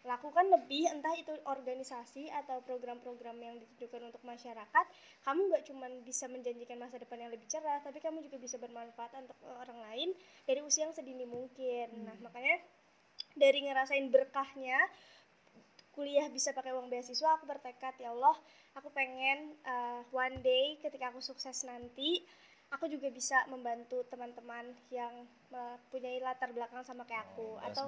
lakukan lebih entah itu organisasi atau program-program yang ditujukan untuk masyarakat kamu nggak cuma bisa menjanjikan masa depan yang lebih cerah tapi kamu juga bisa bermanfaat untuk orang lain dari usia yang sedini mungkin. Nah makanya dari ngerasain berkahnya kuliah bisa pakai uang beasiswa aku bertekad ya Allah aku pengen uh, one day ketika aku sukses nanti aku juga bisa membantu teman-teman yang mempunyai latar belakang sama kayak aku. Oh, atau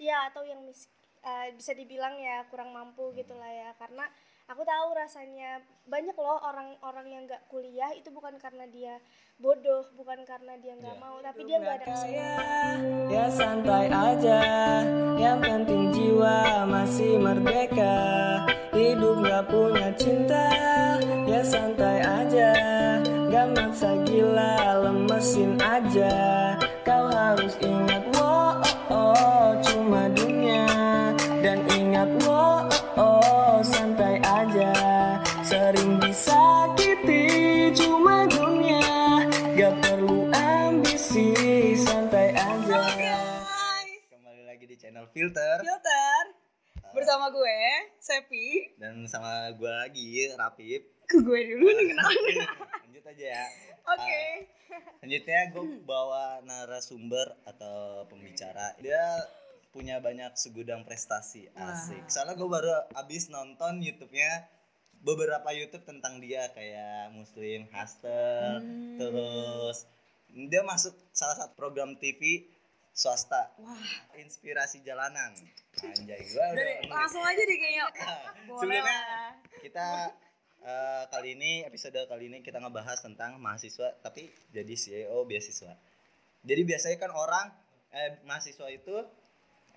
ya atau yang mis- uh, bisa dibilang ya kurang mampu gitu lah ya. Karena aku tahu rasanya banyak loh orang-orang yang nggak kuliah itu bukan karena dia bodoh bukan karena dia nggak Iya. mau tapi dia nggak ada kesempatan Ya santai aja. Yang penting jiwa masih merdeka. Hidup gak punya cinta. Ya santai aja. Gak maksa gila Lemesin aja. Kau harus ingat Sama gue lagi Rapip. Ke gue dulu nih kenalan. Lanjut aja ya. Oke. Selanjutnya gue bawa narasumber atau pembicara. Dia punya banyak segudang prestasi asik. Soalnya gue baru abis nonton YouTube-nya beberapa YouTube tentang dia kayak Muslim Hustle, Hmm. terus dia masuk salah satu program TV swasta. Wah, Inspirasi jalanan. Anjay gue udah dari langsung aja deh kayaknya. Lah. kita eh, kali ini episode kali ini kita ngebahas tentang mahasiswa tapi jadi CEO beasiswa. Jadi biasanya kan orang eh, mahasiswa itu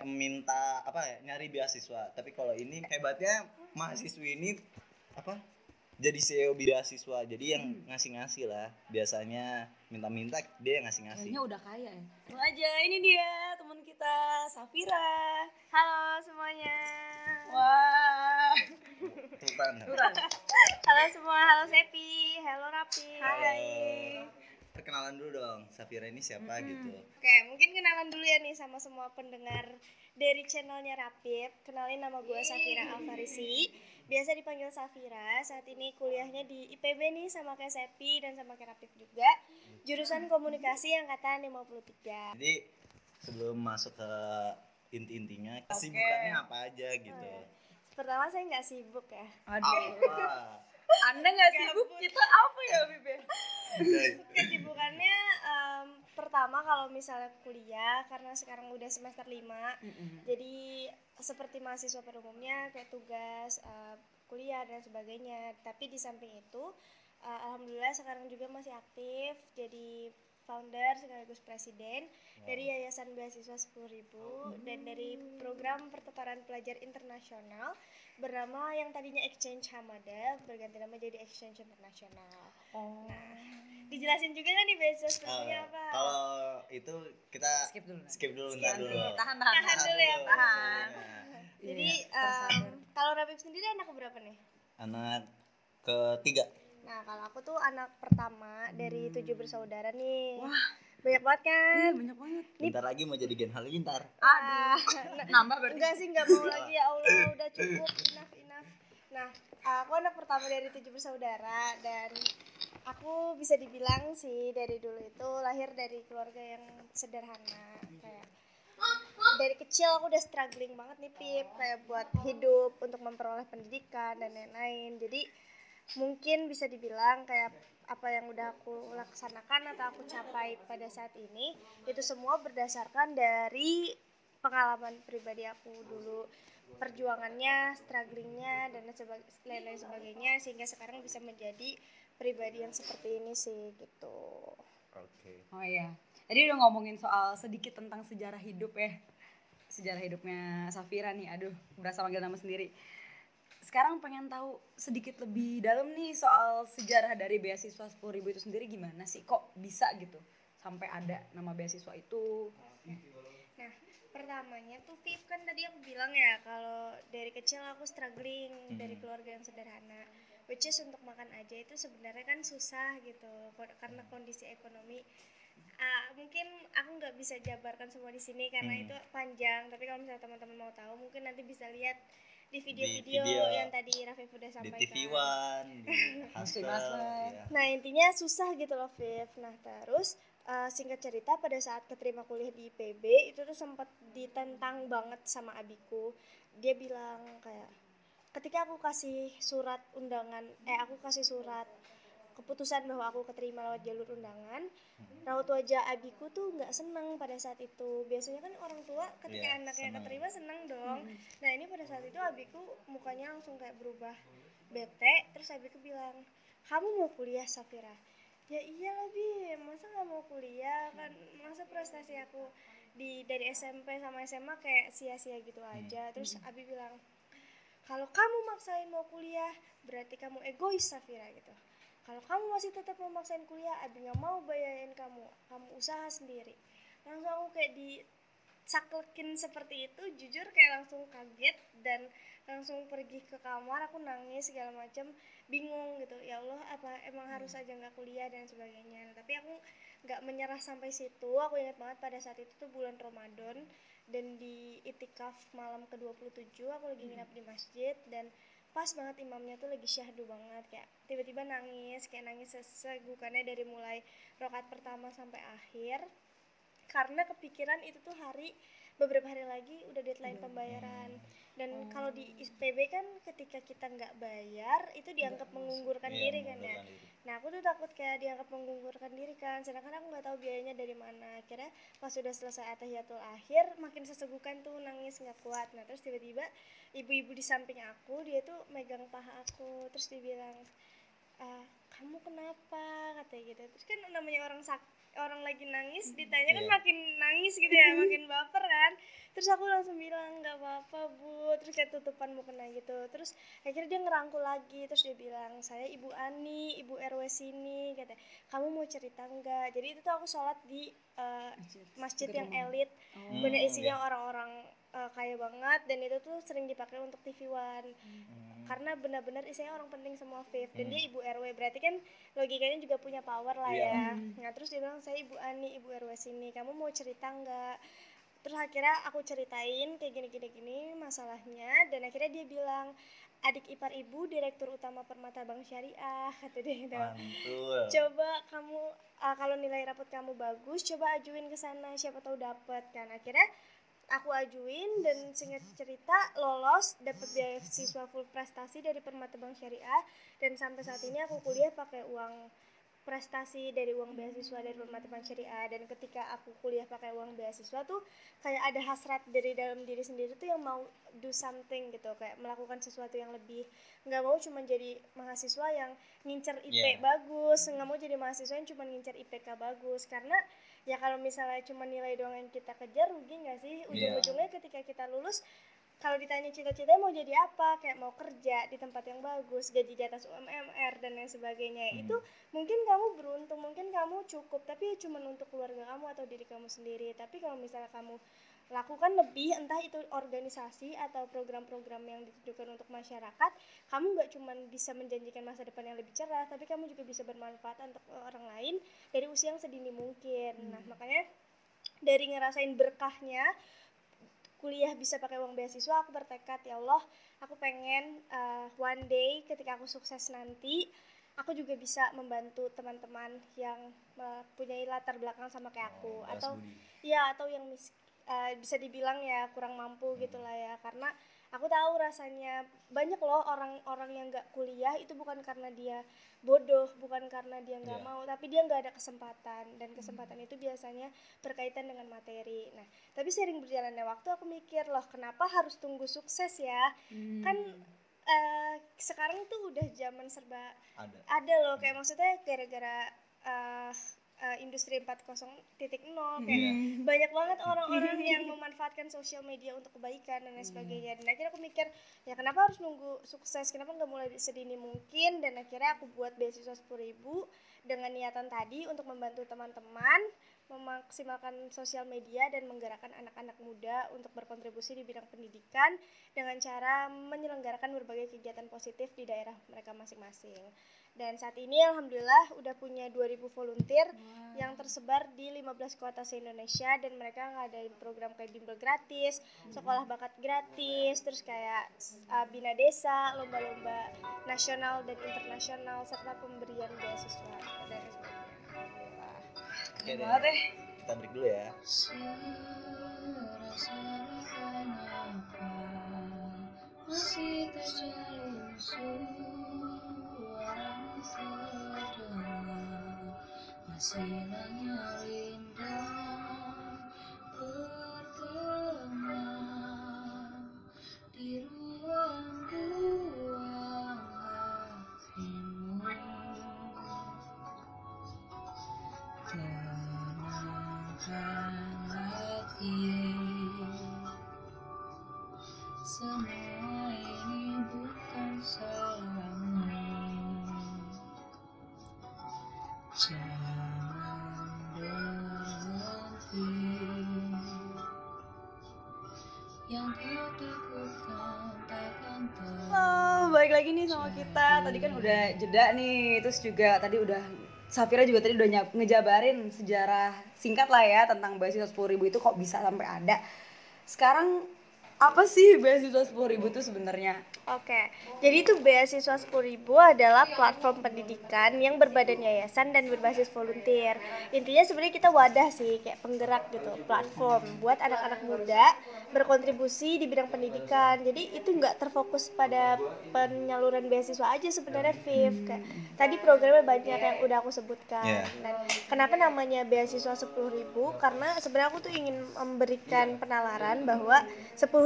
minta apa ya nyari beasiswa tapi kalau ini hebatnya mahasiswi ini apa jadi CEO beasiswa jadi yang ngasih-ngasih lah biasanya minta-minta dia yang ngasih-ngasih Kayaknya udah kaya ya. Langsung aja, ini dia teman kita, Safira. halo semuanya Wah. Sultan. Turan. halo semua halo Sepi halo Rapi Hai. Perkenalan dulu dong, Safira ini siapa gitu. Oke, mungkin kenalan dulu ya nih sama semua pendengar dari channelnya Rapip. Kenalin nama gue Safira Alfarisi. Biasa dipanggil Safira. Saat ini kuliahnya di IPB nih sama kayak Sepi dan sama kayak Rapip juga. Jurusan Komunikasi angkatan 53. Jadi sebelum masuk ke inti-intinya, kesibukannya apa aja gitu. Pertama saya nggak sibuk ya. Aduh. Apa? Anda nggak sibuk, kita apa ya, Bibi? Kesibukannya em, pertama kalau misalnya kuliah karena sekarang udah semester 5 jadi seperti mahasiswa pada umumnya kayak tugas eh, kuliah dan sebagainya. Tapi di samping itu eh, alhamdulillah sekarang juga masih aktif jadi founder sekaligus presiden dari Yayasan Beasiswa 10.000 dan dari program pertukaran pelajar internasional bernama yang tadinya Exchange Hamada berganti nama jadi Exchange Internasional. Oh. Dijelasin juga kan nih beasiswa Eh, apa? Kalau itu kita Skip dulu. skip dulu Skip dulu. dulu. Tahan, tahan. Tahan dulu ya, tahan. sebelumnya. Jadi tersadar. kalau Rabib sendiri anak berapa nih? Anak ketiga. Nah, kalau aku tuh anak pertama dari tujuh bersaudara nih. Wah. Banyak banget kan? banyak banget. Bentar lagi mau jadi Gen Halilintar. Aduh. Nambah berarti. Enggak sih, enggak mau lagi ya Allah, udah cukup, enough, enough. Nah, aku anak pertama dari tujuh bersaudara dan aku bisa dibilang sih dari dulu itu lahir dari keluarga yang sederhana kayak dari kecil aku udah struggling banget nih Pip kayak buat hidup untuk memperoleh pendidikan dan lain-lain jadi mungkin bisa dibilang kayak apa yang udah aku laksanakan atau aku capai pada saat ini itu semua berdasarkan dari pengalaman pribadi aku dulu perjuangannya, strugglingnya dan lain-lain sebagainya sehingga sekarang bisa menjadi pribadi yang seperti ini sih gitu. Oke. Oh iya. Tadi udah ngomongin soal sedikit tentang sejarah hidup ya. Sejarah hidupnya Safira nih. Aduh, berasa manggil nama sendiri. Sekarang pengen tahu sedikit lebih dalam nih soal sejarah dari beasiswa 10.000 itu sendiri gimana sih? Kok bisa gitu sampai ada nama beasiswa itu? Nah, pertamanya tuh Pip kan tadi aku bilang ya kalau dari kecil aku struggling dari keluarga yang sederhana. Which is untuk makan aja itu sebenarnya kan susah gitu karena kondisi ekonomi Ah, mungkin aku nggak bisa jabarkan semua di sini karena Hmm. itu panjang tapi kalau misalnya teman-teman mau tahu mungkin nanti bisa lihat di video-video video. yang tadi Raffi udah di sampaikan TV One di Hustle ya. Nah intinya susah gitu loh Viv. Nah terus uh, singkat cerita pada saat keterima kuliah di IPB itu tuh sempat ditentang banget sama abiku. Dia bilang kayak ketika aku kasih surat undangan, eh aku kasih surat keputusan bahwa aku keterima lewat jalur undangan, raut wajah abiku tuh nggak seneng pada saat itu. Biasanya kan orang tua ketika Iya, anaknya seneng. keterima seneng dong. Nah ini pada saat itu abiku mukanya langsung kayak berubah bete. Terus abiku bilang, kamu mau kuliah Safira? Ya iyalah bi, masa nggak mau kuliah kan? Masa prestasi aku di dari SMP sama SMA kayak sia-sia gitu aja. Terus Abi bilang, kalau kamu maksain mau kuliah, berarti kamu egois Safira gitu. Kalau kamu masih tetap memaksain kuliah, Abi nggak mau bayarin kamu, kamu usaha sendiri. Langsung aku kayak di saklekin seperti itu jujur kayak langsung kaget dan langsung pergi ke kamar aku nangis segala macam bingung gitu. Ya Allah apa emang harus aja nggak kuliah dan sebagainya. Nah, tapi aku nggak menyerah sampai situ. Aku ingat banget pada saat itu tuh bulan Ramadan dan di itikaf malam ke-27 aku lagi nginap di masjid dan pas banget imamnya tuh lagi syahdu banget kayak tiba-tiba nangis kayak nangis sesegukannya dari mulai rokat pertama sampai akhir. Karena kepikiran itu tuh hari beberapa hari lagi udah deadline pembayaran. Dan kalau di IPB kan ketika kita nggak bayar itu dianggap mengunggurkan Iya, diri kan ya? diri. nah aku tuh takut kayak dianggap mengunggurkan diri kan. Sedangkan aku nggak tahu biayanya dari mana. Akhirnya pas sudah selesai atahiyatul akhir makin sesegukan tuh nangis nggak kuat. Nah terus tiba-tiba ibu-ibu di samping aku dia tuh megang paha aku. Terus dia bilang "Ah, kamu kenapa? Katanya gitu. Terus kan namanya orang sak orang lagi nangis ditanya kan Iya. makin nangis gitu ya makin baper kan. Terus aku langsung bilang nggak apa-apa bu. Terus kayak tutupan mukena gitu. Terus akhirnya dia ngerangkul lagi. Terus dia bilang saya ibu Ani ibu RW sini katanya kamu mau cerita enggak jadi itu tuh aku sholat di eh, masjid. yang elit. Hmm, bener isinya iya. orang-orang eh, kaya banget dan itu tuh sering dipakai untuk TV One. Hmm. karena benar-benar isinya orang penting semua Viv. Dan Hmm. dia ibu RW berarti kan logikanya juga punya power lah Iya. ya. Nah terus dia bilang saya ibu Ani ibu RW sini. Kamu mau cerita nggak? Terus akhirnya aku ceritain kayak gini gini gini masalahnya. Dan akhirnya dia bilang adik ipar ibu direktur utama Permata Bank Syariah kata dia gitu. Mantul. coba kamu ah, kalau nilai rapot kamu bagus coba ajuin ke sana. Siapa tahu dapat kan. Akhirnya aku ajuin dan singkat cerita lolos dapat beasiswa full prestasi dari Permata Bank Syariah dan sampai saat ini aku kuliah pakai uang prestasi dari uang beasiswa dari Permata Bank Syariah dan ketika aku kuliah pakai uang beasiswa tuh kayak ada hasrat dari dalam diri sendiri tuh yang mau do something gitu kayak melakukan sesuatu yang lebih nggak mau cuma jadi mahasiswa yang ngincer IP Iya. bagus nggak mau jadi mahasiswa yang cuma ngincer IPK bagus karena ya kalau misalnya cuma nilai doang yang kita kejar rugi nggak sih? Ujung-ujungnya ketika kita lulus kalau ditanya cita-citanya mau jadi apa kayak mau kerja di tempat yang bagus gaji di atas UMR dan lain sebagainya Hmm. itu mungkin kamu beruntung mungkin kamu cukup tapi cuma untuk keluarga kamu atau diri kamu sendiri. Tapi kalau misalnya kamu lakukan lebih entah itu organisasi atau program-program yang ditujukan untuk masyarakat kamu nggak cuma bisa menjanjikan masa depan yang lebih cerah tapi kamu juga bisa bermanfaat untuk orang lain dari usia yang sedini mungkin. Nah makanya dari ngerasain berkahnya kuliah bisa pakai uang beasiswa aku bertekad ya Allah aku pengen uh, one day ketika aku sukses nanti aku juga bisa membantu teman-teman yang mempunyai latar belakang sama kayak aku. Oh, atau ya atau yang mis- eh, bisa dibilang ya kurang mampu gitu lah ya. Karena aku tahu rasanya. Banyak loh orang-orang yang nggak kuliah itu bukan karena dia bodoh bukan karena dia nggak Iya. mau tapi dia nggak ada kesempatan. Dan kesempatan itu biasanya berkaitan dengan materi. Nah tapi sering berjalannya waktu aku mikir loh kenapa harus tunggu sukses ya? Kan eh, sekarang tuh udah zaman serba ada. ada loh. Kayak maksudnya gara-gara eh, eh, industri 4.0 titik nol kayak Iya. banyak banget orang-orang yang memanfaatkan sosial media untuk kebaikan dan lain sebagainya. Dan akhirnya aku mikir ya kenapa harus nunggu sukses? Kenapa nggak mulai sedini mungkin? Dan akhirnya aku buat beasiswa sepuluh ribu dengan niatan tadi untuk membantu teman-teman memaksimalkan sosial media dan menggerakkan anak-anak muda untuk berkontribusi di bidang pendidikan dengan cara menyelenggarakan berbagai kegiatan positif di daerah mereka masing-masing. Dan saat ini alhamdulillah udah punya 2000 volunteer yang tersebar di 15 kota se-Indonesia dan mereka ngadain program kayak bimbel gratis, sekolah bakat gratis, terus kayak uh, bina desa, lomba-lomba nasional dan internasional serta pemberian beasiswa dan sebagainya. Alhamdulillah. Oke deh. banget deh. Kita break dulu ya. masih terjalin terdengar masih hanya rindang kita. Tadi kan udah jeda nih, terus juga tadi udah Safira juga tadi udah ngejabarin sejarah singkat lah ya tentang beasiswa 10.000 itu kok bisa sampai ada. Sekarang apa sih beasiswa 10.000 itu sebenarnya? Oke, jadi itu beasiswa 10.000 adalah platform pendidikan yang berbadan yayasan dan berbasis volunteer. Intinya sebenarnya kita wadah sih, kayak penggerak gitu, platform buat anak-anak muda berkontribusi di bidang pendidikan. Jadi itu nggak terfokus pada penyaluran beasiswa aja sebenarnya, Viv. Kayak, tadi programnya banyak yang udah aku sebutkan. Iya. Dan kenapa namanya beasiswa 10.000? Karena sebenarnya aku tuh ingin memberikan penalaran bahwa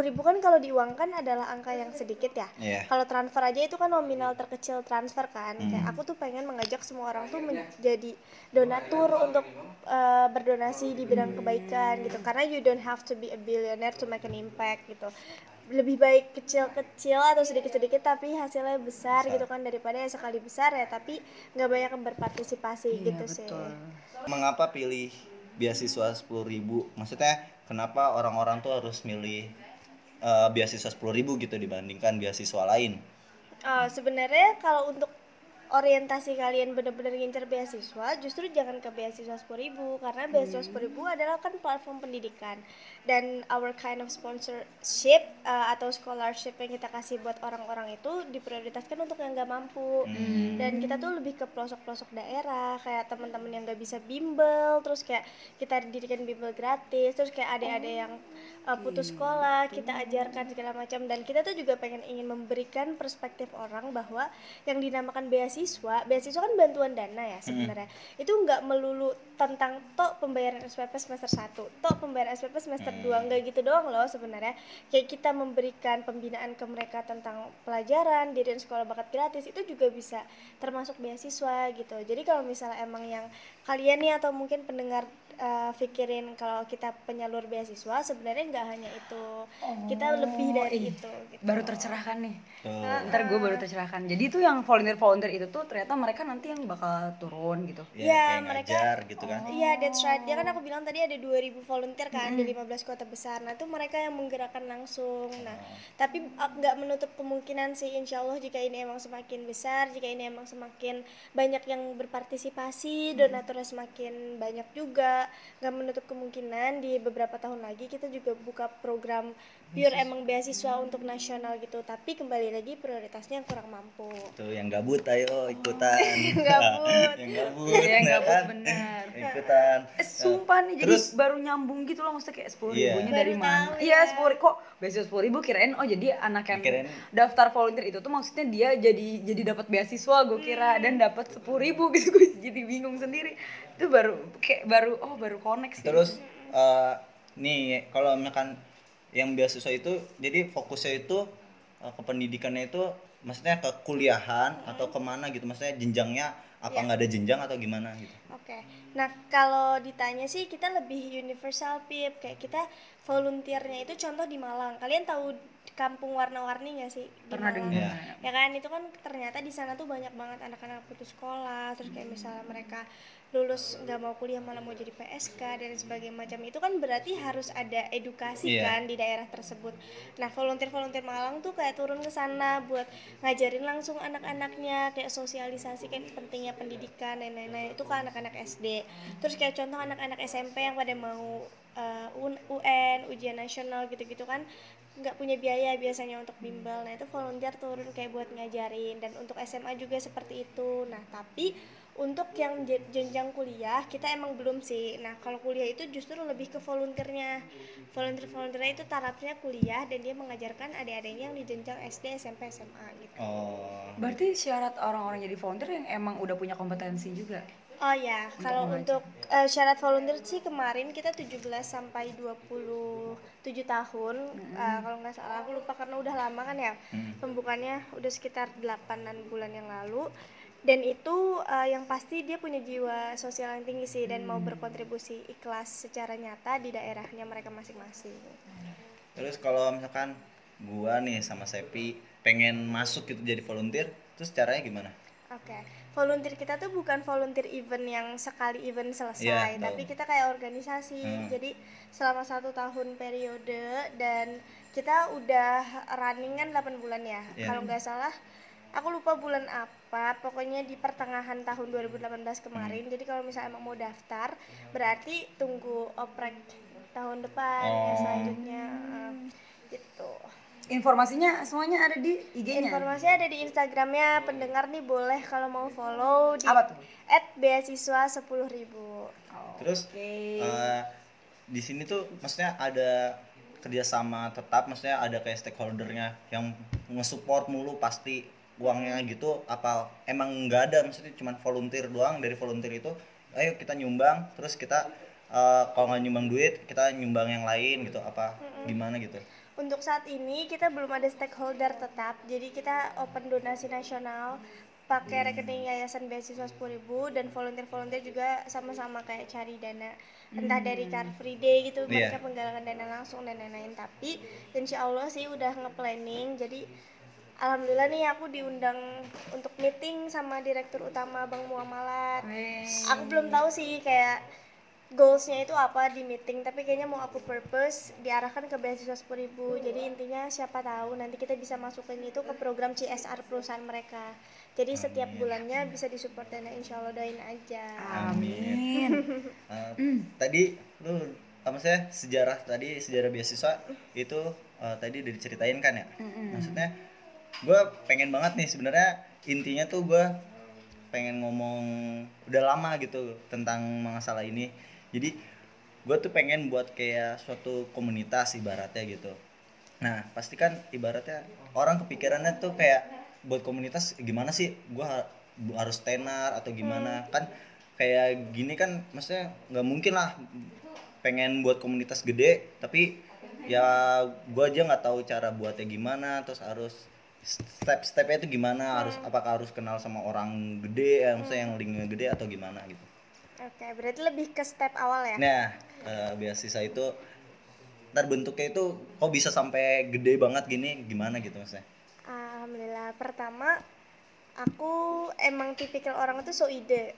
10.000 kan kalau diuangkan adalah angka yang sedikit ya. Iya. Kalau transfer aja itu kan nominal terkecil transfer kan. Kayak Hmm. aku tuh pengen mengajak semua orang tuh menjadi donatur untuk uh, berdonasi di bidang kebaikan gitu. Karena you don't have to be a billionaire to make an impact gitu. Lebih baik kecil-kecil atau sedikit-sedikit tapi hasilnya besar, Besar. gitu kan daripada yang sekali besar ya tapi nggak banyak yang berpartisipasi Iya, gitu sih. Mengapa pilih beasiswa 10.000? Maksudnya kenapa orang-orang tuh harus milih eh, beasiswa 10.000 gitu dibandingkan beasiswa lain? Eh, sebenarnya kalau untuk orientasi kalian benar-benar ngincer beasiswa, justru jangan ke beasiswa 10.000 karena beasiswa 10.000 adalah kan platform pendidikan. Dan our kind of sponsorship uh, atau scholarship yang kita kasih buat orang-orang itu diprioritaskan untuk yang nggak mampu. Hmm. dan kita tuh lebih ke pelosok-pelosok daerah kayak teman-teman yang nggak bisa bimbel terus kayak kita dirikan bimbel gratis terus kayak adik-adik yang uh, putus sekolah kita ajarkan segala macam. Dan kita tuh juga pengen ingin memberikan perspektif orang bahwa yang dinamakan beasiswa beasiswa kan bantuan dana ya sebenarnya. Itu nggak melulu tentang tok pembayaran SPP semester 1 tok pembayaran SPP semester 2 nggak gitu doang loh sebenarnya. Kayak kita memberikan pembinaan ke mereka tentang pelajaran dirian sekolah bakat gratis itu juga bisa termasuk beasiswa gitu. Jadi kalau misalnya emang yang kalian nih atau mungkin pendengar eh, pikirin kalau kita penyalur beasiswa sebenarnya nggak hanya itu kita lebih dari ih, itu gitu. Baru tercerahkan nih. Tuh. Ntar gue baru tercerahkan. Jadi itu yang volunteer-volunteer itu tuh ternyata mereka nanti yang bakal turun gitu. Ya, Iya, kayak mereka- ngajar gitu kan. Iya, that's right. Dia kan aku bilang tadi ada 2000 volunteer kan di 15 kota besar. Nah, itu mereka yang menggerakkan langsung. Nah, tapi uh, nggak menutup kemungkinan sih insya Allah jika ini emang semakin besar, jika ini emang semakin banyak yang berpartisipasi, donaturnya semakin banyak juga, nggak menutup kemungkinan di beberapa tahun lagi kita juga buka program pure emang beasiswa untuk nasional gitu. Tapi kembali lagi prioritasnya yang kurang mampu. Tuh yang gabut ayo ikutan. Gabut. yang gabut. Iya, ya gabut kan? bener. Ikutan. Eh, sumpah nih jadi Terus- baru nyambung gitu loh maksudnya kayak sepuluh Iya. ribunya dari Baru mana iya ya. sepuluh kok beasiswa sepuluh ribu kirain oh jadi anak yang Kirain- daftar volunteer itu tuh maksudnya dia jadi jadi dapat beasiswa gue kira dan dapat sepuluh ribu gitu gue jadi bingung sendiri itu baru kayak baru oh baru connect sih Terus eh, nih kalau misalkan yang beasiswa itu jadi fokusnya itu eh, ke pendidikannya itu maksudnya ke kuliahan atau ke mana gitu maksudnya jenjangnya apa Iya. nggak ada jenjang atau gimana gitu Oke, nah kalau ditanya sih kita lebih universal pip kayak kita volunteernya itu contoh di Malang. Kalian tahu kampung warna-warni nggak sih? Di Pernah dengar. Iya. Ya kan itu kan ternyata di sana tuh banyak banget anak-anak putus sekolah, terus kayak misalnya mereka lulus nggak mau kuliah malah mau jadi PSK dan sebagainya macam itu kan berarti harus ada edukasi Iya. kan di daerah tersebut. Nah volunteer-volunteer Malang tuh kayak turun ke sana buat ngajarin langsung anak-anaknya kayak sosialisasi kan pentingnya pendidikan dan lain-lain itu ke anak-anak SD. Terus kayak contoh anak-anak SMP yang pada mau uh, UN, UN, ujian nasional gitu-gitu kan nggak punya biaya biasanya untuk bimbel nah itu volunteer turun kayak buat ngajarin dan untuk SMA juga seperti itu nah tapi untuk yang je- jenjang kuliah kita emang belum sih nah kalau kuliah itu justru lebih ke volunteernya volunteer volunteernya itu tarafnya kuliah dan dia mengajarkan adik-adiknya yang di jenjang SD SMP SMA gitu oh Berarti syarat orang-orang jadi volunteer yang emang udah punya kompetensi juga. Oh ya, kalau untuk eh, syarat volunteer sih kemarin kita 17 sampai 27 tahun. Eh, kalau nggak salah aku lupa karena udah lama kan ya. Hmm. Pembukaannya udah sekitar 8 bulan yang lalu. Dan itu eh, yang pasti dia punya jiwa sosial yang tinggi sih dan mau berkontribusi ikhlas secara nyata di daerahnya mereka masing-masing. terus kalau misalkan gua nih sama Sepi pengen masuk gitu jadi volunteer terus caranya gimana Oke, volunteer kita tuh bukan volunteer event yang sekali event selesai, tahu. tapi kita kayak organisasi. Hmm. Jadi selama satu tahun periode dan kita udah running kan 8 bulan ya. Iya. Kalau nggak salah, aku lupa bulan apa. Pokoknya di pertengahan tahun 2018 kemarin. Hmm. Jadi kalau misalnya emang mau daftar, berarti tunggu oprek tahun depan ya Oh. selanjutnya. eh, gitu. Informasinya semuanya ada di IG-nya. Informasinya ada di Instagramnya pendengar nih boleh kalau mau follow di Apa tuh? at beasiswa 10.000 terus Oke. eh, di sini tuh maksudnya ada kerjasama tetap maksudnya ada kayak stakeholdernya yang nge-support mulu pasti uangnya gitu apa emang nggak ada? Maksudnya cuman volunteer doang. Dari volunteer itu ayo kita nyumbang. Terus kita eh, kalau nggak nyumbang duit kita nyumbang yang lain gitu. Apa gimana gitu? Untuk saat ini kita belum ada stakeholder tetap. Jadi kita open donasi nasional pakai rekening yayasan beasiswa 10.000 dan volunteer-volunteer juga sama-sama kayak cari dana. Entah dari Car Free Day gitu Iya. mereka penggalangan dana langsung dan lain-lain. Tapi insya Allah sih udah nge-planning. Jadi Alhamdulillah nih aku diundang untuk meeting sama direktur utama Bank Muamalat. Aku belum tahu sih kayak goalsnya itu apa di meeting tapi kayaknya mau aku purpose diarahkan ke beasiswa 10.000 jadi intinya siapa tahu nanti kita bisa masukin itu ke program CSR perusahaan mereka. Jadi setiap bulannya bisa disupport dana insya Allah doain aja. Amin. Eh, tadi lu apa maksudnya sejarah tadi sejarah beasiswa itu eh, tadi udah diceritain kan ya? Maksudnya gue pengen banget nih sebenarnya intinya tuh gue pengen ngomong udah lama gitu tentang masalah ini. Jadi gue tuh pengen buat kayak suatu komunitas ibaratnya gitu. Nah pasti kan ibaratnya orang kepikirannya tuh kayak buat komunitas gimana sih? Gue harus tenar atau gimana? Kan kayak gini kan maksudnya nggak mungkin lah pengen buat komunitas gede tapi ya gue aja nggak tahu cara buatnya gimana terus harus step-stepnya itu gimana? Harus apakah harus kenal sama orang gede ya maksudnya yang linknya gede atau gimana gitu? Oke berarti lebih ke step awal ya? Nah eh, beasiswa itu ntar bentuknya itu kok bisa sampai gede banget gini gimana gitu maksudnya? Alhamdulillah. Pertama aku emang tipikal orang itu so ide.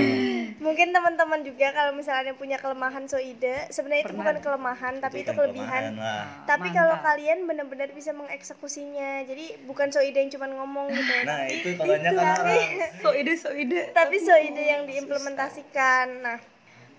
Mungkin teman-teman juga kalau misalnya punya kelemahan so ide sebenarnya itu bukan kelemahan tapi itu kelebihan. tapi Mantap. kalau kalian benar-benar bisa mengeksekusinya jadi bukan so ide yang cuma ngomong gitu nah itu kebanyakan tapi orang So ide, so ide. tapi so ide yang diimplementasikan. Nah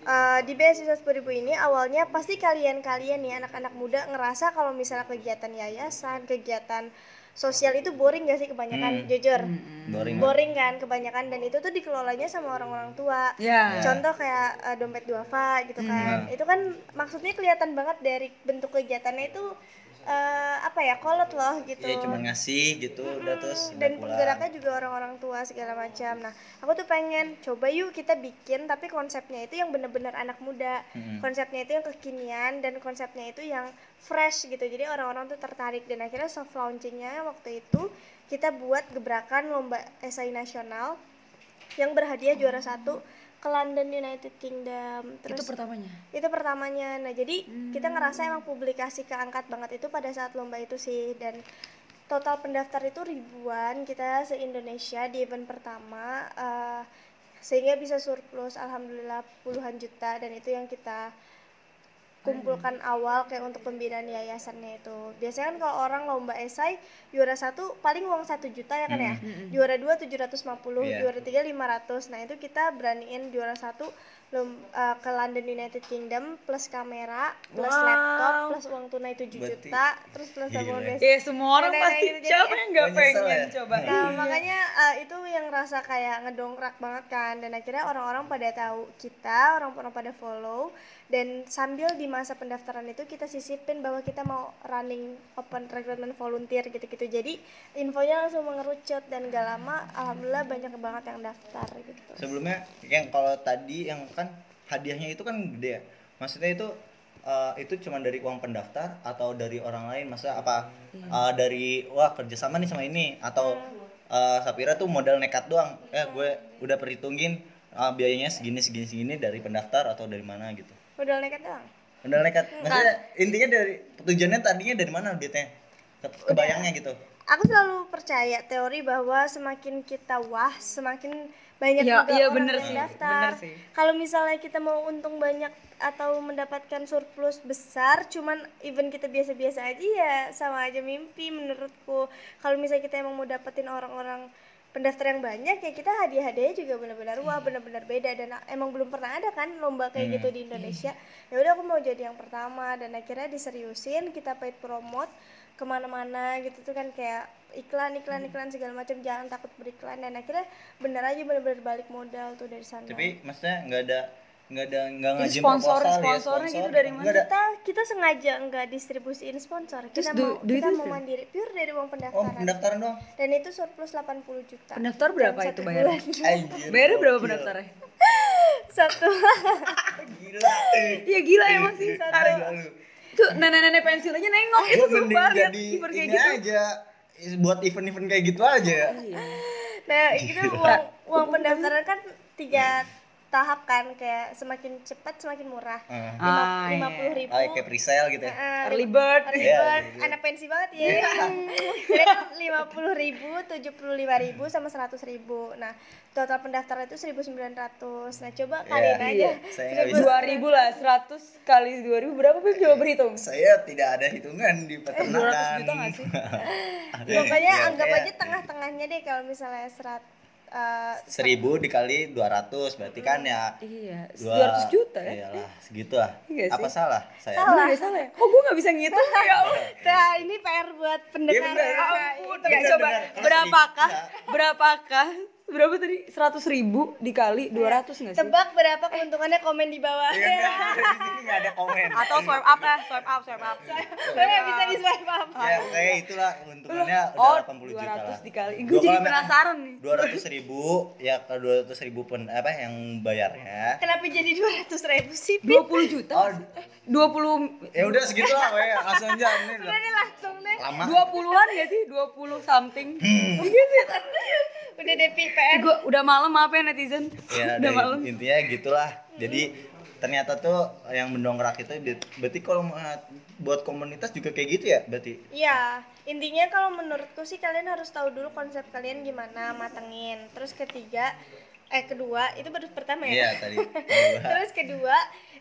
eh, di beasiswa 10.000 ini awalnya pasti kalian-kalian nih anak-anak muda ngerasa kalau misalnya kegiatan yayasan kegiatan sosial itu boring gak sih kebanyakan Hmm. jujur boring banget. boring kan kebanyakan dan itu tuh dikelolanya sama orang-orang tua Ya. contoh kayak eh, dompet duafa gitu kan Hmm. itu kan maksudnya kelihatan banget dari bentuk kegiatannya itu eh, apa ya kolot loh gitu Iya cuma ngasih gitu udah terus udah dan pulang. penggeraknya juga orang-orang tua segala macam. Nah, aku tuh pengen coba yuk kita bikin tapi konsepnya itu yang bener-bener anak muda. Mm-mm. Konsepnya itu yang kekinian dan konsepnya itu yang fresh gitu. Jadi orang-orang tuh tertarik dan akhirnya soft launchingnya waktu itu kita buat gebrakan lomba esai nasional yang berhadiah juara satu ke London United Kingdom. itu Terus pertamanya? Itu pertamanya. Nah jadi kita ngerasa emang publikasi keangkat banget itu pada saat lomba itu sih. Dan total pendaftar itu ribuan. Kita se Indonesia di event pertama eh, sehingga bisa surplus alhamdulillah puluhan juta. Dan itu yang kita kumpulkan awal kayak untuk pembinaan yayasannya itu. Biasanya kan kalau orang lomba esai juara satu paling uang satu juta ya kan ya? Juara dua 750 Iya. juara tiga 500 nah itu kita beraniin juara satu lom- eh, ke London United Kingdom plus kamera plus Wow. laptop plus uang tunai 7 Berarti- juta terus plus tabungan biasa ya semua orang Nenek-nenek pasti gitu, siapa yang nggak Gak pengen ya? coba? Nah, Iya. makanya eh, itu yang rasa kayak ngedongkrak banget kan. Dan akhirnya orang-orang pada tahu kita, orang-orang pada follow dan sambil di masa pendaftaran itu kita sisipin bahwa kita mau running open recruitment volunteer gitu-gitu. Jadi infonya langsung mengerucut dan gak lama alhamdulillah banyak banget yang daftar gitu. sebelumnya yang kalau tadi yang kan hadiahnya itu kan gede ya. Maksudnya itu eh, itu cuma dari uang pendaftar atau dari orang lain? Masa apa eh, dari wah kerjasama nih sama ini? Atau eh, Sapira tuh modal nekat doang. Eh gue udah perhitungin eh, biayanya segini segini segini dari pendaftar atau dari mana gitu Modal nekat doang. modal nekat maksudnya intinya dari tujuannya tadinya dari mana duitnya Ke- kebayangnya gitu Aku selalu percaya teori bahwa semakin kita wah, semakin banyak Iya, juga iya, orang bener yang sih, daftar. bener sih. Kalau misalnya kita mau untung banyak atau mendapatkan surplus besar, cuman even kita biasa-biasa aja ya sama aja mimpi menurutku. Kalau misalnya kita emang mau dapetin orang-orang pendaftar yang banyak ya kita hadiah-hadiahnya juga benar-benar wah benar-benar beda. Dan emang belum pernah ada kan lomba kayak gitu di Indonesia. Ya udah aku mau jadi yang pertama. Dan akhirnya diseriusin kita paid promote ke mana-mana gitu tuh kan kayak iklan iklan iklan segala macam. Jangan takut beriklan. Dan akhirnya bener aja bener-bener balik modal tuh dari sana. Tapi maksudnya nggak ada nggak ada nggak ngajin sponsor- proposal ya sponsornya gitu dari mana? Nggak ada. kita kita sengaja nggak distribusiin sponsor. Terus kita du- mau duit kita itu mau dari- mandiri pure dari uang oh pendaftaran pendaftaran doang? Dan itu surplus 80 juta. Pendaftar berapa satu itu. Anjir, bayarnya berapa pendaftarnya? Satu. Gila. Iya gila emang sih Gila lu. tuh nenek-nenek pensiun aja nengok. Itu sumpah lihat jadi kiper kayak ini gitu. aja. Buat event-event kayak gitu aja. Ya nah itu uang uang pendaftaran kan tiga tahap kan kayak semakin cepat semakin murah Ah. Ah, lima iya. puluh ribu Ah, kayak presale gitu ya Eh, early bird Early Iya, bird, iya. anak pensi banget ya. Kan lima puluh ribu, tujuh puluh lima ribu, sama seratus ribu. Nah total pendaftaran itu seribu sembilan ratus. Nah coba kalian Iya. aja. Dua ribu lah seratus kali dua ribu berapa Beb? coba berhitung saya tidak ada hitungan di peternakan 200 juta nggak sih? Pokoknya Ya, anggap kayak aja tengah-tengahnya deh kalau misalnya serat. Eh, seribu dikali 200 berarti kan ya iya dua dua ratus juta ya iyalah segitu lah Iya apa salah saya Salah. Bener ya, salah ya? Kok gue gak bisa ngitung ya Allah Nah ini PR buat pendengar. bener. ya. ampun Itu ya coba berapakah Iya. berapakah berapa tadi? Seratus ribu dikali dua ratus nggak sih? Tebak berapa keuntungannya komen di bawah. Iya, enggak, di sini nggak ada komen. Atau swipe up ya swipe up swipe up. Boleh bisa di swipe up. ya kayak itulah keuntungannya oh udah 80 juta lah. 200 dikali. Gue jadi penasaran nih. dua ratus ribu ya ke dua ratus ribu pun apa yang bayarnya? Kenapa jadi dua ratus ribu sih? Pit? dua puluh juta? Oh dua puluh ya udah segitu lah we langsung aja ini udah Udah langsung deh. dua puluhan ya sih? dua puluh something Udah deh Pi, PR. gue udah malam maaf ya netizen. Ya udah malam. intinya gitulah. Jadi ternyata tuh yang mendongkrak itu berarti kalau buat komunitas juga kayak gitu ya berarti? Iya, intinya kalau menurutku sih kalian harus tahu dulu konsep kalian gimana, matengin. Terus ketiga, eh kedua itu baru pertama iya ya. tadi Terus kedua,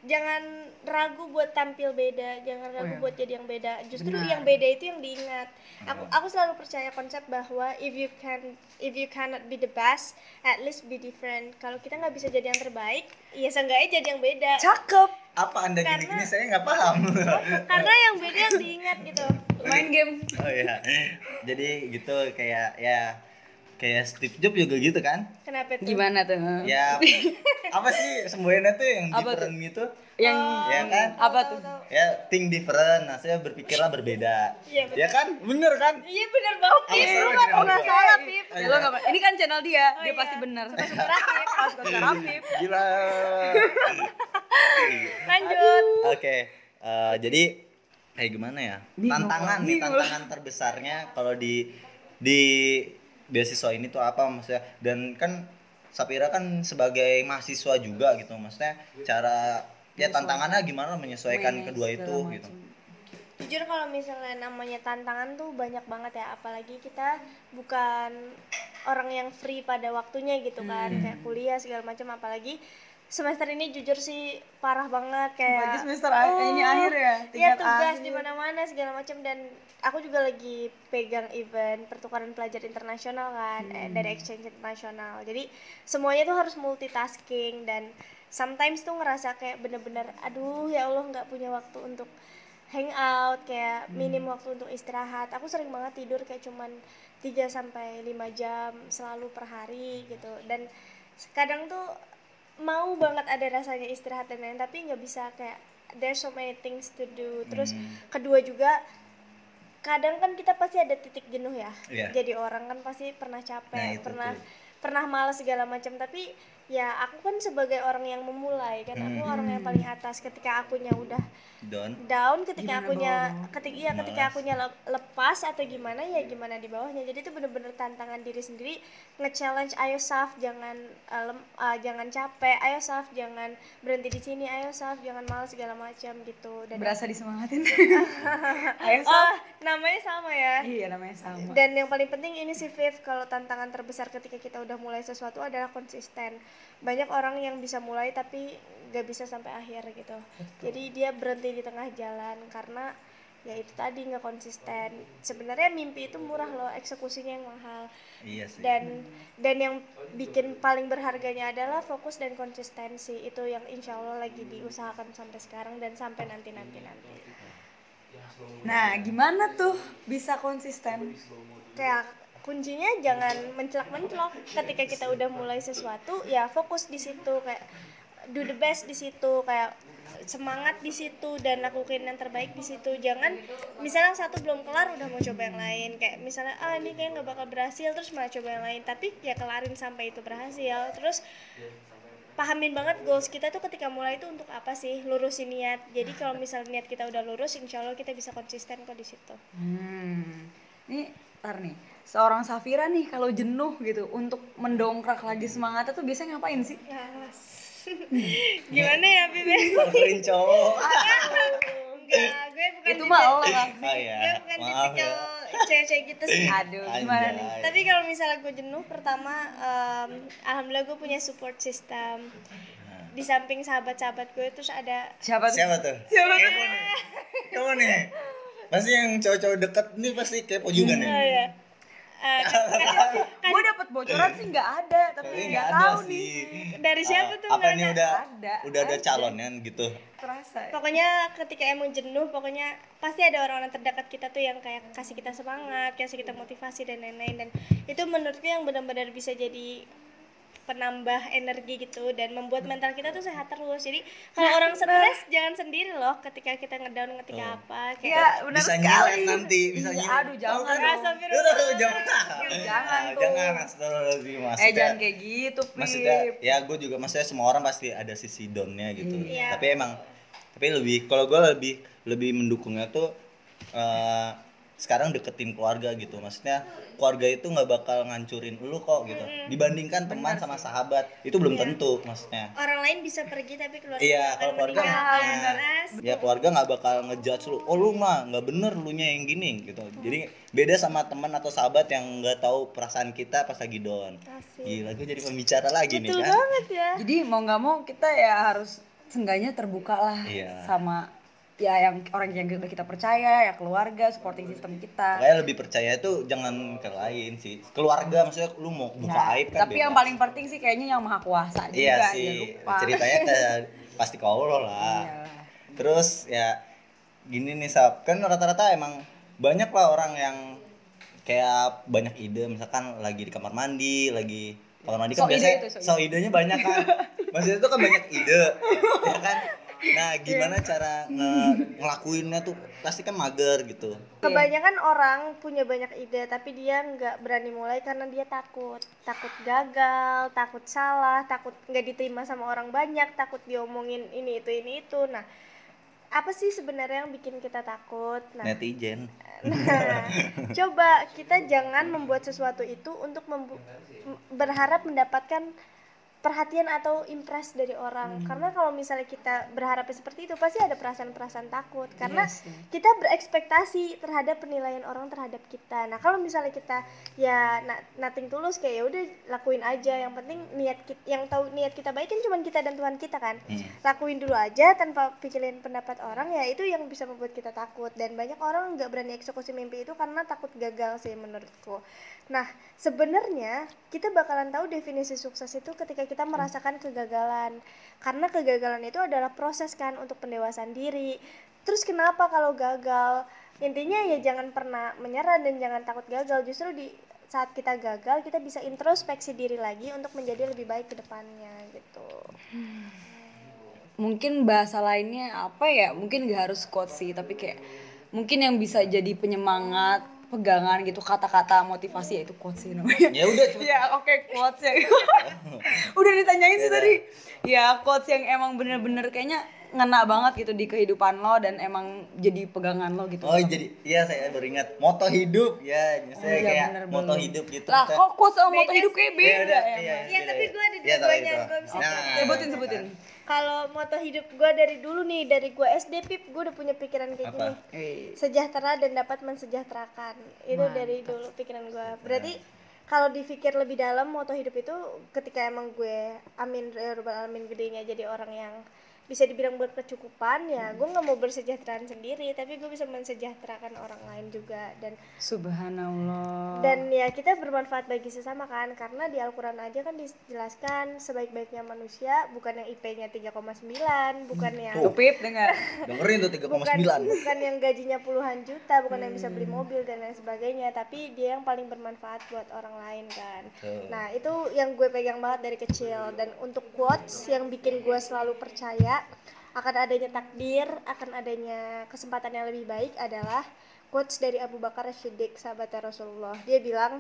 jangan ragu buat tampil beda, jangan ragu iya. buat jadi yang beda. Justru Benar. yang beda itu yang diingat. Aku aku selalu percaya konsep bahwa if you can if you cannot be the best, at least be different. Kalau kita nggak bisa jadi yang terbaik, ya seenggaknya jadi yang beda. cakep apa anda Karena- gini-gini saya nggak paham Karena yang beda yang diingat gitu. main game oh iya jadi gitu kayak ya kayak Steve Jobs juga gitu kan Kenapa tuh? Gimana tuh? ya apa sih semboyannya tuh yang Apa different gitu Yang ya kan apa tuh? ya think different maksudnya berpikirlah berbeda Iya, betul. ya kan bener kan Iya bener banget. Apa Iya, lu kan nggak salah, Pip. Ya, lo nggak- ini kan channel dia, dia iya. pasti benar. Pas Suka Rafif. gila Lanjut. Oke, eh, jadi kayak gimana ya? Bingung, tantangan nih, tantangan terbesarnya kalau di di beasiswa ini tuh apa maksudnya? Dan kan Sapira kan sebagai mahasiswa juga gitu, maksudnya cara ya tantangannya gimana menyesuaikan kedua itu macam. gitu. Jujur kalau misalnya namanya tantangan tuh banyak banget ya, apalagi kita bukan orang yang free pada waktunya gitu kan, Hmm. kayak kuliah segala macam, apalagi semester ini jujur sih parah banget kayak Berarti semester a- ini akhir ya? Iya tugas di mana-mana segala macam dan aku juga lagi pegang event pertukaran pelajar internasional kan eh, Hmm. dari exchange internasional. Jadi semuanya tuh harus multitasking dan sometimes tuh ngerasa kayak bener-bener aduh ya Allah nggak punya waktu untuk hangout kayak Hmm. minim waktu untuk istirahat. Aku sering banget tidur kayak cuman 3 sampai 5 jam selalu per hari gitu dan kadang tuh mau banget ada rasanya istirahat dan lain tapi nggak bisa kayak there's so many things to do terus Hmm. kedua juga kadang kan kita pasti ada titik jenuh ya Iya. jadi orang kan pasti pernah capek Nah, itu pernah tuh. pernah malas segala macam tapi ya aku kan sebagai orang yang memulai kan aku Hmm. orang yang paling atas ketika akunya udah Don. down ketika Gimana akunya bawah? ketika iya ketika akunya le- lepas atau gimana ya gimana di bawahnya jadi itu bener-bener tantangan diri sendiri nge-challenge ayo Saf jangan uh, lem- uh, jangan capek ayo Saf jangan berhenti di sini ayo Saf jangan malas segala macam gitu dan Berasa disemangatin. Ayo, Sob. oh namanya sama ya Iya, namanya sama. dan yang paling penting ini sih Viv kalau tantangan terbesar ketika kita udah mulai sesuatu adalah konsisten banyak orang yang bisa mulai tapi nggak bisa sampai akhir gitu. Jadi dia berhenti di tengah jalan karena ya itu tadi nggak konsisten. Sebenarnya mimpi itu murah loh eksekusinya yang mahal. Iya sih. dan dan yang bikin paling berharganya adalah fokus dan konsistensi. Itu yang insya Allah lagi diusahakan sampai sekarang dan sampai nanti nanti nanti Nah, gimana tuh bisa konsisten? kayak kuncinya jangan mencelak-mencelok ketika kita udah mulai sesuatu ya fokus di situ kayak do the best di situ kayak semangat di situ dan lakukan yang terbaik di situ. Jangan misalnya satu belum kelar udah mau coba yang lain. Kayak misalnya ah ini kayak nggak bakal berhasil terus malah coba yang lain. Tapi ya kelarin sampai itu berhasil. Terus pahamin banget goals kita tuh ketika mulai itu untuk apa sih? Lurusin niat. Jadi kalau misalnya niat kita udah lurus insya Allah kita bisa konsisten kok di situ. Hmm. Ini ntar nih, seorang Safira nih kalau jenuh gitu untuk mendongkrak lagi semangatnya tuh biasanya ngapain sih? gimana ya Bibi? Dengerin cowok. Enggak, gue bukan Itu tipe- mah lo lah. Oh iya. gue bukan Maaf ya. cewek-cewek gitu sih Aduh, gimana nih? Tapi kalau misalnya gue jenuh pertama em, alhamdulillah gue punya support system di samping sahabat-sahabat gue terus ada Siapa tuh? Siapa tuh? Siapa tuh? Kamu nih. Kamu nih. Pasti yang cowok-cowok deket nih pasti kepo juga nih. oh ya Eh, kasih- Gue dapet bocoran sih nggak ada, tapi nggak tahu sih. nih. dari siapa Ah, tuh Apa ini ada? udah Ada, udah ada ada. calonnya gitu. Terasa. ya? pokoknya ketika emang jenuh pokoknya pasti ada orang-orang terdekat kita tuh yang kayak kasih kita semangat kasih kita motivasi dan lain-lain dan itu menurutku yang benar-benar bisa jadi penambah energi gitu dan membuat mental kita tuh sehat terus jadi kalau orang stres jangan sendiri loh ketika kita ngedown ketika Oh. apa Iya, kayak benar bisa sekali. nyilet nanti, bisa nyilet. aduh, jangan. Astagfirullah. Aduh, jangan. Jangan Ah, tuh. Jangan astagfirullahaladzim, Eh jangan kayak gitu, Pip. maksudnya ya gue juga maksudnya semua orang pasti ada sisi downnya gitu Iya. tapi emang tapi lebih kalau gue lebih lebih mendukungnya tuh eh, sekarang deketin keluarga gitu maksudnya keluarga itu nggak bakal ngancurin lu kok gitu dibandingkan teman sama sahabat itu belum Iya. tentu maksudnya orang lain bisa pergi tapi keluarga Iya, akan kalau keluarga nah, Mas. ya keluarga nggak bakal ngejudge lu. Oh lu mah nggak bener lu nya yang gini gitu. Jadi beda sama teman atau sahabat yang nggak tahu perasaan kita pas lagi down. Asik. Gila gue jadi pembicara lagi nih betul kan. banget ya Jadi mau nggak mau kita ya harus seenggaknya terbuka lah Iya. sama ya yang orang yang udah kita percaya ya keluarga supporting system kita. Makanya lebih percaya tuh jangan ke lain sih. Keluarga maksudnya lu mau buka Nah, aib kan. tapi beda. yang paling penting sih kayaknya yang maha kuasa juga Iya sih. lupa. Ceritanya ke pasti ke Allah lah. Iyalah. Terus ya gini nih Sab, kan rata-rata emang banyak lah orang yang kayak banyak ide misalkan lagi di kamar mandi lagi kamar mandi kan So ide biasanya itu, so ide. so idenya banyak kan maksudnya itu kan banyak ide ya kan nah gimana cara nge- ngelakuinnya tuh? Pasti kan mager gitu. Kebanyakan orang punya banyak ide tapi dia nggak berani mulai karena dia takut, takut gagal, takut salah, takut nggak diterima sama orang banyak, takut diomongin ini itu ini itu. Nah, apa sih sebenarnya yang bikin kita takut? Nah, netizen. Nah, coba kita jangan membuat sesuatu itu untuk berharap mendapatkan perhatian atau impress dari orang. Karena kalau misalnya kita berharap seperti itu pasti ada perasaan-perasaan takut karena Iya sih. kita berekspektasi terhadap penilaian orang terhadap kita. Nah, kalau misalnya kita ya nothing tulus kayak ya udah lakuin aja. Yang penting niat kita, yang tahu niat kita baik kan cuma kita dan Tuhan kita kan Hmm. lakuin dulu aja tanpa pikirin pendapat orang ya itu yang bisa membuat kita takut dan banyak orang nggak berani eksekusi mimpi itu karena takut gagal sih menurutku nah sebenarnya kita bakalan tahu definisi sukses itu ketika kita merasakan kegagalan. Karena kegagalan itu adalah proses kan untuk pendewasaan diri. Terus kenapa kalau gagal? Intinya ya jangan pernah menyerah dan jangan takut gagal. Justru di saat kita gagal kita bisa introspeksi diri lagi untuk menjadi lebih baik ke depannya gitu. Mungkin bahasa lainnya apa ya? Mungkin gak harus quote sih tapi kayak mungkin yang bisa jadi penyemangat pegangan gitu kata-kata motivasi ya itu quotes sih namanya. Ya udah ya oke quotes ya udah ditanyain sih tadi. Ya quotes yang emang bener-bener kayaknya ngena banget gitu di kehidupan lo dan emang jadi pegangan lo gitu Oh jadi iya saya baru ingat moto hidup ya saya iya, kayak bener, moto bener. hidup gitu lah kok quotes sama moto Beda hidup kayak Ya beda udah, ya iya, Iya, beda, tapi ya. gua ada Iya, dua-duanya, gua bisa Nah, sebutin sebutin Kalau moto hidup gue dari dulu nih, dari gue SD pip, gue udah punya pikiran kayak Apa? gini. Sejahtera dan dapat mensejahterakan. Itu dari dulu pikiran gue. Berarti kalau dipikir lebih dalam moto hidup itu ketika emang gue amin ya rabbal alamin gedenya jadi orang yang bisa dibilang berkecukupan ya gue nggak mau bersejahteraan sendiri tapi gue bisa mensejahterakan orang lain juga dan subhanallah. dan ya kita bermanfaat bagi sesama kan karena di Al-Quran aja kan dijelaskan sebaik-baiknya manusia bukan yang IP-nya 3,9 bukan yang tuh. Pip dengar. Dengerin tuh 3,9 bukan, bukan yang gajinya puluhan juta bukan yang bisa beli mobil dan lain sebagainya tapi dia yang paling bermanfaat buat orang lain kan. Tuh. nah itu yang gue pegang banget dari kecil. Dan untuk quotes yang bikin gue selalu percaya akan adanya takdir akan adanya kesempatan yang lebih baik adalah quotes dari Abu Bakar Siddiq sahabat Rasulullah. Dia bilang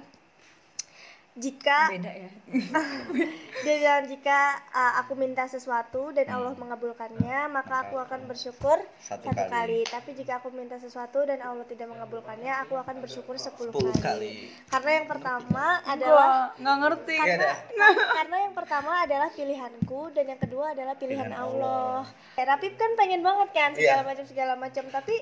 jika beda ya dia bilang jika uh, aku minta sesuatu dan Allah mengabulkannya maka aku akan bersyukur Satu satu, kali. kali. tapi jika aku minta sesuatu dan Allah tidak mengabulkannya aku akan bersyukur 10, 10 kali. kali. karena yang pertama adalah gua nggak ngerti Iya dah. karena yang pertama adalah pilihanku dan yang kedua adalah pilihan, Pilihan Allah. Ya, Rapip kan pengen banget kan segala Iya. macam segala macam tapi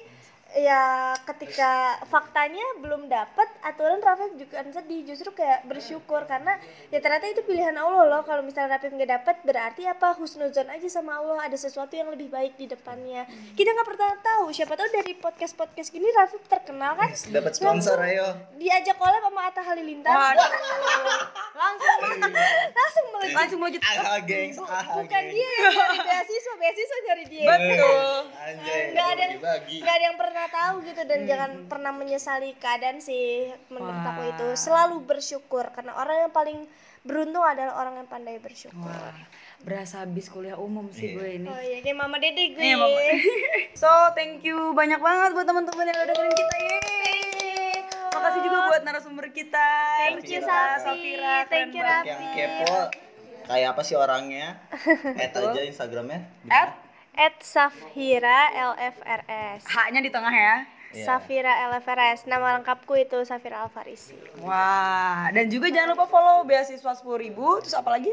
ya ketika faktanya belum dapat aturan Rapip juga kan sedih. Justru kayak bersyukur karena ya ternyata itu pilihan Allah loh. Kalau misalnya Rapip nggak dapat berarti apa? Husnuzon aja sama Allah. Ada sesuatu yang lebih baik di depannya. Kita nggak pernah tahu. Siapa tahu dari podcast podcast gini Rapip terkenal kan? Dapat sponsor ayo. diajak collab sama Atta Halilintar. Waduh. langsung langsung melejit langsung melejit aha gengs. Aha bukan gengs. dia yang nyari beasiswa. Beasiswa nyari dia. Betul. Anjay Nggak ada nggak ada yang pernah tahu gitu dan jangan pernah menyesali keadaan sih menurut Wah. aku itu selalu bersyukur karena orang yang paling beruntung adalah orang yang pandai bersyukur wah berasa habis kuliah umum sih Iya. gue ini oh iya kayak mama dede gue Iya, Mama. So, thank you banyak banget buat teman-teman yang udah dengerin kita. Yeay. Makasih juga buat narasumber kita. Thank you, Safira, Safi. Safira, Thank you, banget. yang kepo kayak apa sih orangnya add aja instagramnya At at Safira LFRS H-nya di tengah ya. Iya. Safira LFRS nama lengkapku itu Safira Alfarisi Wah, dan juga jangan lupa follow beasiswa 10.000 terus apa lagi?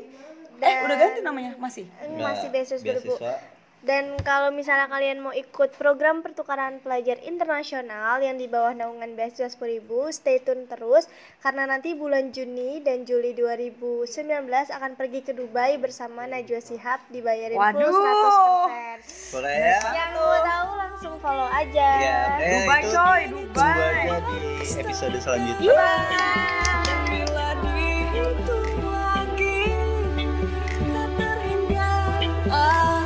Eh, udah ganti namanya? Masih. masih beasiswa 2000 beasiswa dan kalau misalnya kalian mau ikut program pertukaran pelajar internasional yang di bawah naungan beasiswa 10.000, stay tune terus karena nanti bulan Juni dan Juli 2019 akan pergi ke Dubai bersama Najwa Sihab dibayarin Waduh. full 100%. Boleh ya? Yang mau tahu langsung follow aja. Ya, eh, Dubai coy, Dubai. Dubai di episode selanjutnya. Iya. Bye. Oh